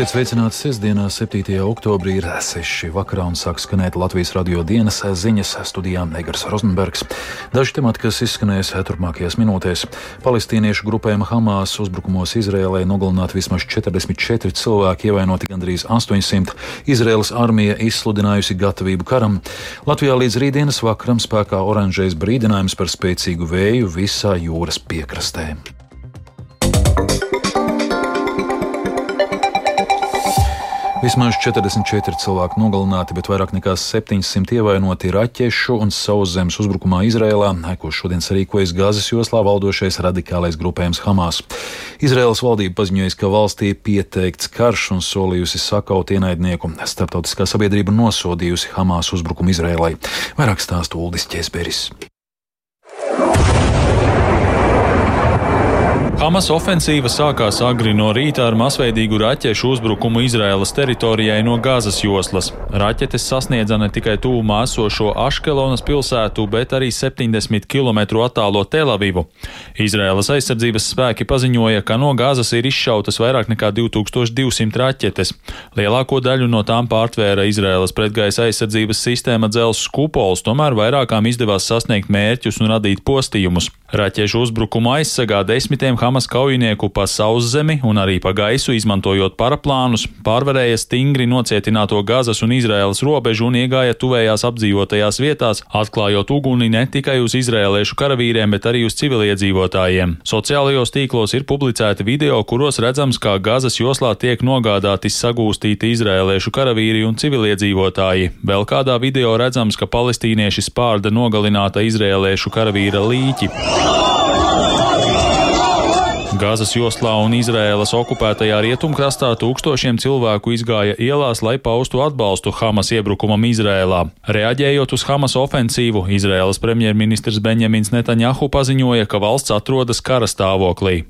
Esiet sveicināti sestdienā, 7. oktobrī, ir 6. vakarā un sāk skanēt Latvijas radio dienas ziņas studijā Negars Rozenbergs. Daži temati, kas izskanēs turpmākajās minūtēs. Palestīniešu grupējuma Hamas uzbrukumos Izrēlē nogalināti vismaz 44 cilvēki, ievainoti gandrīz 800. Izrēlas armija izsludinājusi gatavību karam. Latvijā līdz rītdienas vakaram spēkā oranžais brīdinājums par spēcīgu vēju visā jūras piekrastē. Vismaz 44 cilvēki nogalināti, bet vairāk nekā 700 ievainoti raķešu un sauszemes uzbrukumā Izrēlā, ko šodien sarīkojas Gāzes joslā valdošais radikālais grupējums Hamas. Izraēlas valdība paziņoja, ka valstī pieteikts karš un solījusi sakaut ienaidnieku. Starptautiskā sabiedrība nosodījusi Hamas uzbrukumu Izrēlai. Vairāk stāstu Uldis Česberis. Hamas ofensīva sākās agri no rīta ar masveidīgu raķešu uzbrukumu Izraēlas teritorijai no Gāzes joslas. Raķetes sasniedza ne tikai tūmā esošo Aškelonas pilsētu, bet arī 70 km attālo Telavivu. Izraēlas aizsardzības spēki paziņoja, ka no Gāzes ir izšautas vairāk nekā 2200 raķetes. Lielāko daļu no tām pārtvēra Izraēlas pretgaisa aizsardzības sistēma dzels kupols, tomēr vairākām izdevās sasniegt mērķus un radīt postījumus. Raķešu uzbrukumu aizsargā desmitiem Hamas kaujinieku pa sauszemi un arī pa gaisu, izmantojot paraplānus, pārvarēja stingri nocietināto Gazas un Izraēlas robežu un iegāja tuvējās apdzīvotajās vietās, atklājot uguni ne tikai uz izrēliešu karavīriem, bet arī uz civiliedzīvotājiem. Sociālajos tīklos ir publicēti video, kuros redzams, kā Gazas joslā tiek nogādāti sagūstīti izrēliešu karavīri un civiliedzīvotāji. Vēl kādā video redzams, ka palestīnieši spārda nogalināta izrēliešu karavīra līķi. Gāzes joslā un Izraēlas okupētajā rietumkrastā tūkstošiem cilvēku izgāja ielās, lai paustu atbalstu Hamas iebrukumam Izrēlā. Reaģējot uz Hamas ofensīvu, Izraēlas premjerministrs Benjamins Netanjahu paziņoja, ka valsts atrodas kara stāvoklī.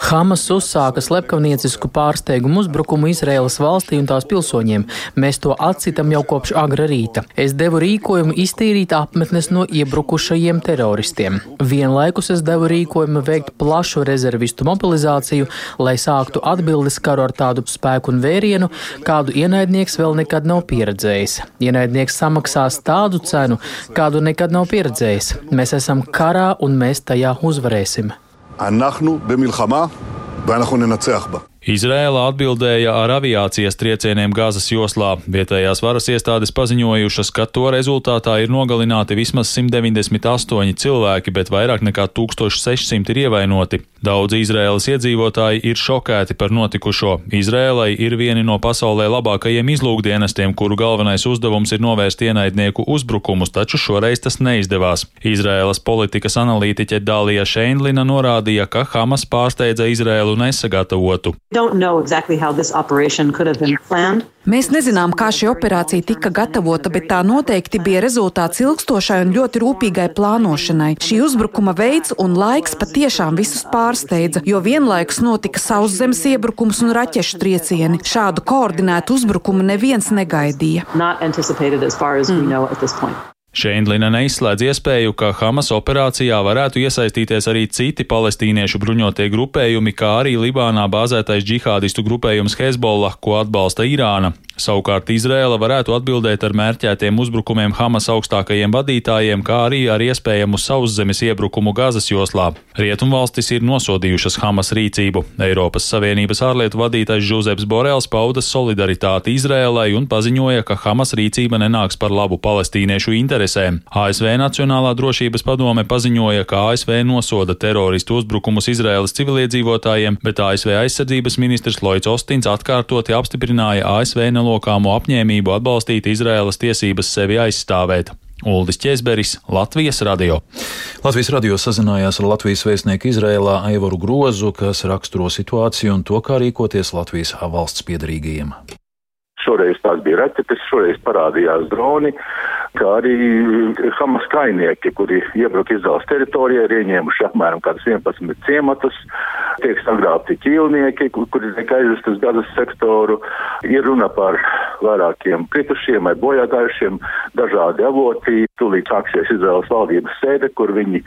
Hamas uzsāka slepkavniecisku pārsteigumu uzbrukumu Izraēlas valstī un tās pilsoņiem. Mēs to atsitam jau kopš agra rīta. Es devu rīkojumu iztīrīt apmetnes no iebrukušajiem teroristiem. Vienlaikus puses deva rīkojumu veikt plašu rezervistu mobilizāciju, lai sāktu atbildes karu ar tādu spēku un vērienu, kādu ienaidnieks vēl nekad nav pieredzējis. Ienaidnieks samaksās tādu cenu, kādu nekad nav pieredzējis. Mēs esam karā un mēs tajā uzvarēsim. Izrēla atbildēja ar aviācijas triecieniem Gāzes joslā. Vietējās varas iestādes paziņojušas, ka to rezultātā ir nogalināti vismaz 198 cilvēki, bet vairāk nekā 1600 ir ievainoti. Daudzi Izrēlas iedzīvotāji ir šokēti par notikušo. Izrēlai ir vieni no pasaulē labākajiem izlūkdienestiem, kuru galvenais uzdevums ir novērst ienaidnieku uzbrukumus, taču šoreiz tas neizdevās. Izrēlas politikas analītiķe Dālija Šeinlina norādīja, ka Hamas pārsteidza Izrēlu nesagatavotu. Exactly Mēs nezinām, kā šī operācija tika gatavota, bet tā noteikti bija rezultāts ilgstošai un ļoti rūpīgai plānošanai. Šī uzbrukuma veids un laiks patiešām visus pārsteidza, jo vienlaikus notika sauszemes iebrukums un raķešu triecieni. Šādu koordinētu uzbrukumu neviens negaidīja. Mm. Šeindlina neizslēdz iespēju, ka Hamas operācijā varētu iesaistīties arī citi palestīniešu bruņotie grupējumi, kā arī Libānā bāzētais džihādistu grupējums Hezbollah, ko atbalsta Irāna. Savukārt Izrēla varētu atbildēt ar mērķētiem uzbrukumiem Hamas augstākajiem vadītājiem, kā arī ar iespējamu sauszemes iebrukumu Gazas joslā. Rietumvalstis ir nosodījušas Hamas rīcību. Eiropas Savienības ārlietu vadītājs Žuzeps Borels pauda solidaritāti Izrēlai un paziņoja, ka Hamas rīcība nenāks par labu palestīniešu interesēm. ASV Nacionālā drošības padome paziņoja, ka ASV nosoda teroristu uzbrukumus Izrēlas civiliedzīvotājiem, bet ASV aizsardzības ministrs Lloyds Ostins atkārtoti apstiprināja ASV nelo nelokāmo apņēmību atbalstīt Izraēlas tiesības sevi aizstāvēt. Uldis Česberis, Latvijas radio. Latvijas radio sazinājās ar Latvijas vēstnieku Izrēlā Aivaru Grozu, kas raksturo situāciju un to, kā rīkoties Latvijas valsts piedarīgajiem. Šoreiz tās bija raķetes, šoreiz parādījās droni, kā arī Hamas kainieki, kuri iebruka Izraels teritorijā, ir ieņēmuši apmēram kādus 11 ciematus, tiek sagrābti ķīlnieki, kuri tiek aizvest uz Gazas sektoru. Ir runa par vairākiem kritušiem vai bojāgājušiem. Dažādi avoti. Tūlīt sāksies Izraels valdības sēde, kur viņi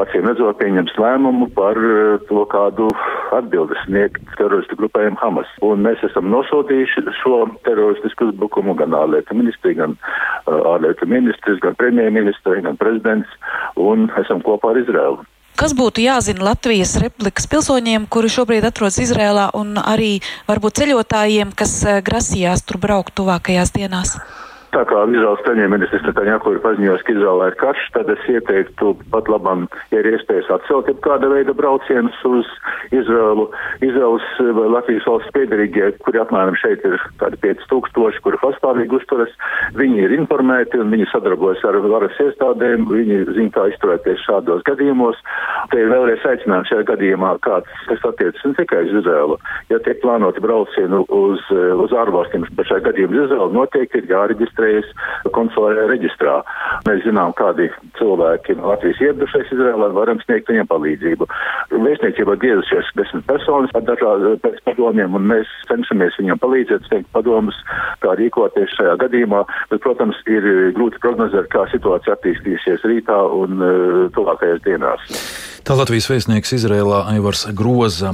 acīm redzot pieņems lēmumu par eh, to, kādu atbildi sniegt teroristu grupējiem Hamas. Un mēs esam nosūtījuši šo teroristisku uzbrukumu gan ārlietu ministri, gan ārlietu ministrs, gan premjerministri, gan prezidents, un esam kopā ar Izraelu. Kas būtu jāzina Latvijas republikas pilsoņiem, kuri šobrīd atrodas Izrēlā, un arī varbūt ceļotājiem, kas eh, grasījās tur braukt tuvākajās dienās? Tā kā Izraels premjerministrs Netanjahu ir paziņojis, ka Izraēlā ir karš, tad es ieteiktu pat labam, ja ir iespējas atcelt kāda veida braucienus uz Izraelu. Izraels vai Latvijas valsts piedarīgie, kuri apmēram šeit ir kādi 5000, kuri pastāvīgi uzturas, viņi ir informēti un viņi sadarbojas ar varas iestādēm, viņi zina, kā izturēties šādos gadījumos. Te ir vēlreiz aicinājums šajā gadījumā, kāds, kas attiecas ne tikai uz Izraelu. Ja tiek plānoti braucieni uz, uz ārvalstīm, bet šajā gadījumā Izraela noteikti ir jāreģistrē reģistrējas konsulārajā reģistrā. Mēs zinām, kādi cilvēki Latvijas ieradušies Izrēlā, varam sniegt viņiem palīdzību. Vēstniecībā griezušies desmit personas ar dažādiem pēc padomiem, un mēs cenšamies viņiem palīdzēt, sniegt padomus, kā rīkoties šajā gadījumā. Bet, protams, ir grūti prognozēt, kā situācija attīstīsies rītā un uh, tuvākajās dienās. Tā Latvijas vēstnieks Izrēlā Aivars Groza.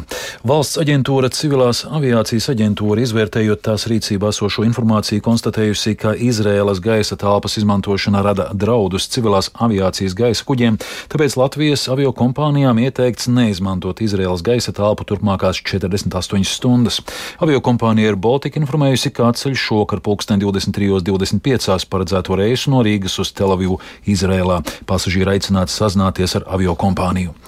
Valsts aģentūra Civilās aviācijas aģentūra izvērtējot tās rīcībā esošo informāciju konstatējusi, ka Izrēlas gaisa telpas izmantošana rada draudus civilās aviācijas gaisa kuģiem, tāpēc Latvijas avio kompānijām ieteikts neizmantot Izrēlas gaisa telpu turpmākās 48 stundas. Avio kompānija ir Baltika informējusi, ka atceļ šokar pulksten 23.25 paredzēto reisu no Rīgas uz Telavivu Izrēlā. Pasažieri aicināti sazināties ar avio kompāniju.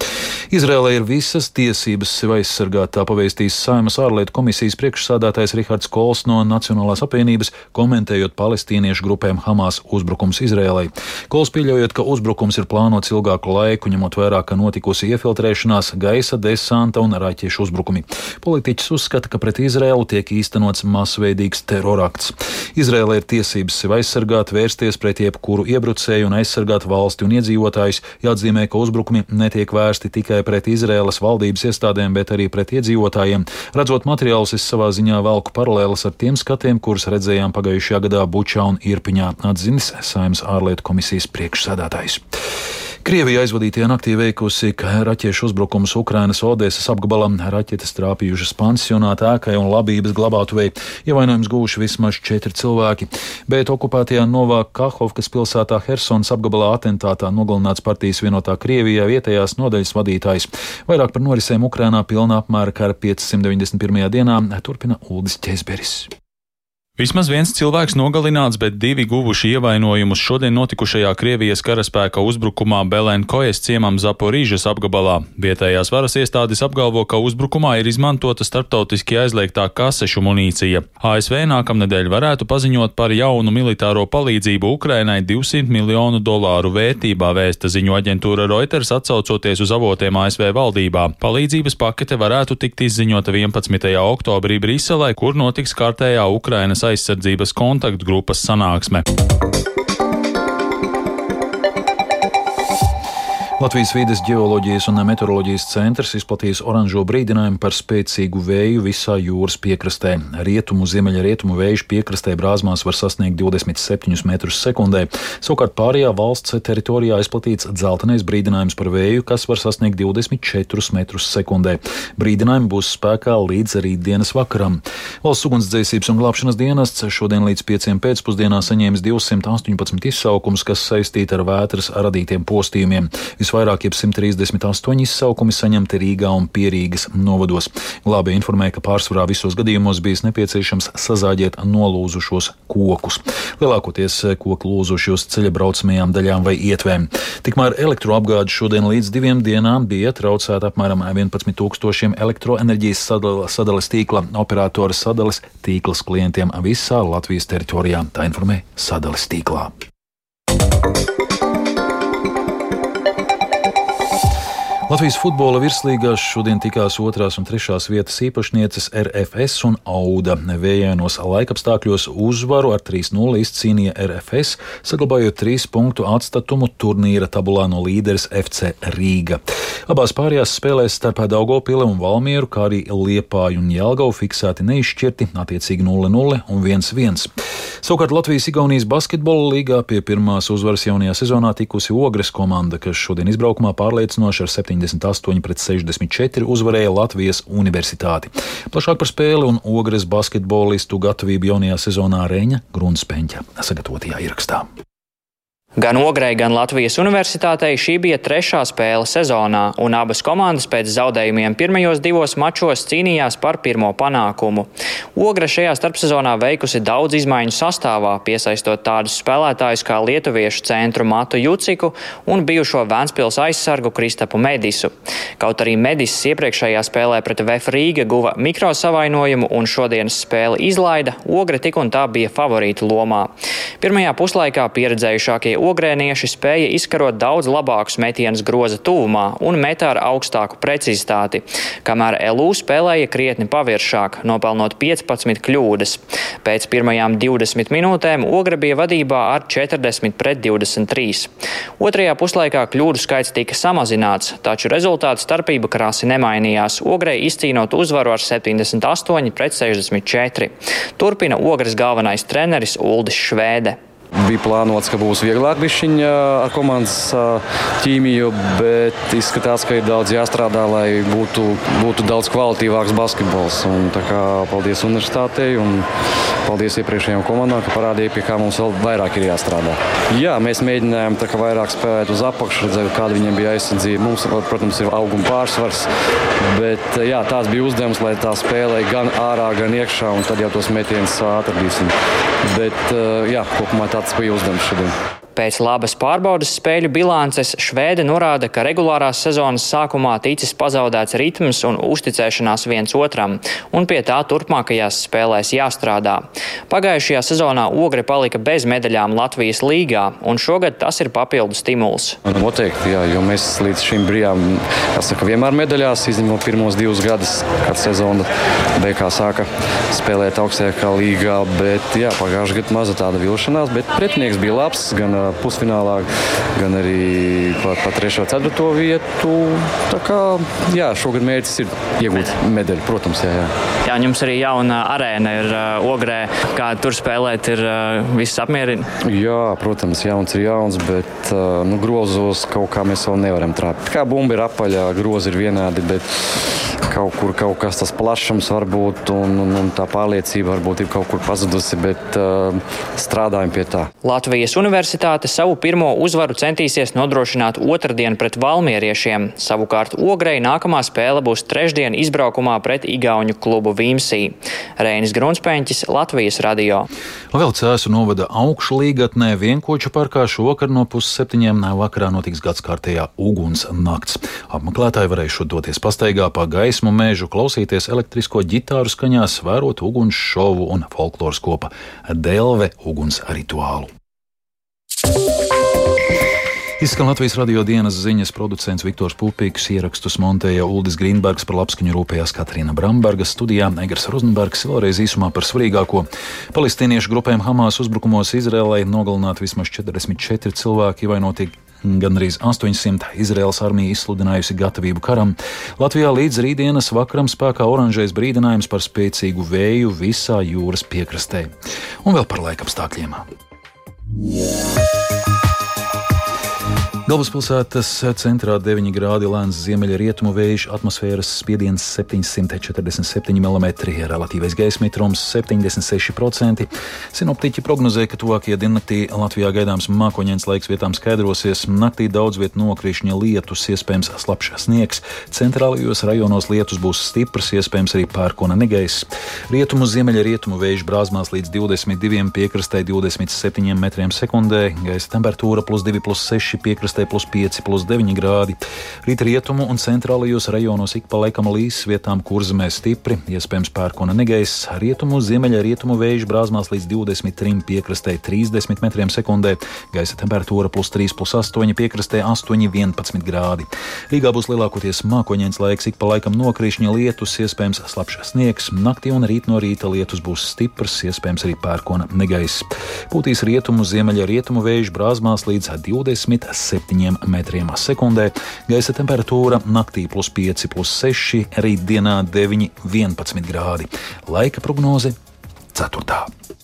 Izrēlē ir visas tiesības sevi aizsargāt, tā pavēstīs Saimas ārlietu komisijas priekšsādātājs Rihards Kols no Nacionālās apvienības, komentējot palestīniešu grupēm Hamas uzbrukums Izrēlai. Kols pieļaujot, ka uzbrukums ir plānots ilgāku laiku, ņemot vērā, ka notikusi iefiltrēšanās, gaisa desanta un raķešu uzbrukumi. Politiķis uzskata, ka pret Izrēlu tiek īstenots masveidīgs terorakts. Izrēlē ir tiesības sevi aizsargāt, vērsties pret jebkuru iebrucēju un aizsargāt valsti un iedzīvotājus. Jāatzīmē, ka uzbrukumi netiek vērsti vērsti tikai pret Izraēlas valdības iestādēm, bet arī pret iedzīvotājiem. Redzot materiālus, es savā ziņā velku paralēlas ar tiem skatiem, kurus redzējām pagājušajā gadā Bučā un Irpiņā, atzinis Saimnes ārlietu komisijas priekšsēdētājs. Krievija aizvadītajā naktī veikusi raķešu uzbrukumus Ukrainas Odesas apgabalam. Raķetes trāpījušas pansionāta ēkai un labības glabātuvei. Ievainojums gūši vismaz četri cilvēki, bet okupētajā Novā Kahovkas pilsētā Helsonas apgabalā atentātā nogalināts partijas vienotā Krievijā vietējās nodaļas vadītājs. Vairāk par norisēm Ukrainā pilnā apmēra kara 591. dienā turpina Uldis Ķezberis. Vismaz viens cilvēks nogalināts, bet divi guvuši ievainojumus šodien notikušajā Krievijas karaspēka uzbrukumā Belenkojas ciemam Zaporīžas apgabalā. Vietējās varas iestādes apgalvo, ka uzbrukumā ir izmantota starptautiski aizliegtā kasešu munīcija. ASV nākamnedēļ varētu paziņot par jaunu militāro palīdzību Ukrainai 200 miljonu dolāru vērtībā, vēsta ziņu aģentūra Reuters atsaucoties uz avotiem ASV valdībā. Palīdzības pakete varētu tikt izziņota 11. oktobrī Briselē, kur notiks kārtējā Ukrainas aizsardzības kontaktgrupas sanāksme. Latvijas vides geoloģijas un meteoroloģijas centrs izplatījis oranžo brīdinājumu par spēcīgu vēju visā jūras piekrastē. Rietumu, ziemeļrietumu vēju piekrastē brāzmās var sasniegt 27 metrus sekundē. Savukārt pārējā valsts teritorijā izplatīts dzeltenais brīdinājums par vēju, kas var sasniegt 24 metrus sekundē. Brīdinājumi būs spēkā līdz rītdienas vakaram. Valsts ugunsdzēsības un glābšanas dienests šodien līdz 5 pēcpusdienā saņēmis 218 izsaukumus, kas saistīti ar vētras radītiem postījumiem. Visvairāk jeb 138 izsaukumi saņemti Rīgā un Pierīgas novados. Glābēji informēja, ka pārsvarā visos gadījumos bijis nepieciešams sazāģēt nolūzušos kokus. Lielākoties koku lūzušos ceļa braucamajām daļām vai ietvēm. Tikmēr elektroapgāde šodien līdz diviem dienām bija traucēta apmēram 11 tūkstošiem elektroenerģijas sadales tīkla operatora sadales tīklas klientiem visā Latvijas teritorijā. Tā informē sadales tīklā. Latvijas futbola virslīgās šodien tikās otrās un trešās vietas īpašnieces RFS un Auda. Vējainos laikapstākļos uzvaru ar 3-0 izcīnīja RFS, saglabājot 3 punktu atstatumu turnīra tabulā no līderes FC Rīga. Abās pārējās spēlēs starp Daugopili un Valmieru, kā arī Liepāju un Jelgavu fiksēti neizšķirti, attiecīgi 0-0 un 1-1. Savukārt Latvijas-Igaunijas basketbola līgā pie pirmās uzvaras jaunajā sezonā tikusi Ogres komanda, kas šodien izbraukumā pārliecinoši ar 78 pret 64 uzvarēja Latvijas Universitāti. Plašāk par spēli un Ogres basketbolistu gatavību jaunajā sezonā Reņa Grunspeņķa sagatavotajā ierakstā. Gan Ogrei, gan Latvijas Universitātei šī bija trešā spēle sezonā, un abas komandas pēc zaudējumiem pirmajos divos mačos cīnījās par pirmo panākumu. Ogra šajā starpsezonā veikusi daudz izmaiņu sastāvā, piesaistot tādus spēlētājus kā lietuviešu centru Matu Juciku un bijušo Vēnspils aizsargu Kristapu Medisu. Kaut arī Medis iepriekšējā spēlē pret VF Rīga guva mikrosavainojumu un šodienas spēli izlaida, Ogra tik un tā bija favorīta lomā. Pirmajā puslaikā pieredzējušākie ogrēnieši spēja izkarot daudz labākus metienus groza tuvumā un metā ar augstāku precizitāti, kamēr LU spēlēja krietni paviršāk, nopelnot 15 kļūdas. Pēc pirmajām 20 minūtēm Ogra bija vadībā ar 40 pret 23. Otrajā puslaikā kļūdu skaits tika samazināts, taču rezultātu starpība krāsi nemainījās, Ogrei izcīnot uzvaru ar 78 pret 64. Turpina Ogres galvenais treneris Uldis Švēde. Bija plānots, ka būs vieglāk bišķiņa ar komandas ķīmiju, bet izskatās, ka ir daudz jāstrādā, lai būtu, būtu daudz kvalitīvāks basketbols. Un, kā, paldies universitātei un paldies iepriekšējām komandām, ka parādīja, pie kā mums vēl vairāk ir jāstrādā. Jā, mēs mēģinājām kā, vairāk spēlēt uz apakšu, redzēt, kāda viņiem bija aizsardzība. Mums, protams, ir auguma pārsvars, bet jā, tās bija uzdevums, lai tā spēlē gan ārā, gan iekšā, un tad jau tos metienus atradīsim. Bet jā, kopumā tā tāds bija uzdevums šodien. Pēc labas pārbaudas spēļu bilances Švēde norāda, ka regulārās sezonas sākumā ticis pazaudēts ritms un uzticēšanās viens otram, un pie tā turpmākajās spēlēs jāstrādā. Pagājušajā sezonā Ogre palika bez medaļām Latvijas līgā, un šogad tas ir papildu stimuls. Noteikti, jā, jo mēs līdz šim bijām saka, vienmēr medaļās, izņemot pirmos divus gadus, kad sezona beigās sāka spēlēt augstākā līgā, bet jā, pagājušajā gadā maza tāda vilšanās, bet pretinieks bija labs. Gan pusfinālā, gan arī pa, pa 3. un 4. vietu. Tā kā jā, šogad mērķis ir iegūt medaļu, protams. Jā, jā. jā, jums arī jauna arēna ir uh, ogrē, kā tur spēlēt, ir uh, viss apmierina. Jā, protams, jauns ir jauns, bet uh, nu, grozos kaut kā mēs vēl nevaram trāpīt. Kā bumba ir apaļā, grozi ir vienādi, bet kaut kur kaut kas tas plašums varbūt un, un, un tā pārliecība varbūt ir kaut kur pazudusi, bet uh, strādājam pie tā. Latvijas Universitāte savu pirmo uzvaru centīsies nodrošināt otrdien pret valmieriešiem. Savukārt Ogrei nākamā spēle būs trešdien izbraukumā pret Igauņu klubu Vīmsī. Reinis Grunspēņķis, Latvijas radio. Vēl Cēsu novada augšu līgatnē vienkoču parkā šovakar no pusseptiņiem vakarā notiks gadskārtējā uguns nakts. Apmeklētāji varēs doties pastaigā pa gaismu mežu, klausīties elektrisko ģitāru skaņās, vērot uguns šovu un folkloras kopa Delve uguns rituālu. Izskan Latvijas radio dienas ziņas producents Viktors Pupīks, ierakstus montēja Uldis Grīnbergs, par labskaņu rūpējās Katrīna Bramberga, studijā Egers Rozenbergs, vēlreiz īsumā par svarīgāko. Palestīniešu grupēm Hamas uzbrukumos Izrēlai nogalināti vismaz 44 cilvēki, vai notiek Gandrīz 800 Izraels armija izsludinājusi gatavību karam. Latvijā līdz rītdienas vakaram spēkā oranžais brīdinājums par spēcīgu vēju visā jūras piekrastē. Un vēl par laikapstākļiem. Yeah. Galvaspilsētas centrā 9 grādi lēns ziemeļrietumu vējš, atmosfēras spiediens 747 mm, relatīvais gaisa mitrums 76%. Sinoptiķi prognozē, ka tuvākajā diennaktī Latvijā gaidāms mākoņdienas laiks vietām skaidrosies. Naktī daudz vietā nokrišņa lietus, iespējams slapjš sniegs. Centrālajos rajonos lietus būs stiprs, iespējams arī pērkona negaiss. Rietumu ziemeļrietumu vējš brāzmās līdz 22 piekrastē 27 metriem sekundē, gaisa temperatūra plus 2,6 piekrastē piekrastē plus 5, plus 9 grādi. Rīt rietumu un centrālajos rajonos ik pa laikam līs, vietām kurzemē stipri, iespējams pērkona negaiss, rietumu, ziemeļa rietumu vēju brāzmās līdz 23 piekrastē 30 metriem sekundē, gaisa temperatūra plus 3, plus 8 piekrastē 8, 11 grādi. Rīgā būs lielākoties mākoņains laiks, ik pa laikam nokrišņa lietus, iespējams slapjš sniegs, naktī un rīt no rīta lietus būs stiprs, iespējams arī pērkona negaiss. Pūtīs rietumu, ziemeļa rietumu vēju brāzmās līdz 27 metriem sekundē. Gaisa temperatūra naktī plus 5, plus 6, rītdienā 9, 11 grādi. Laika prognoze 4.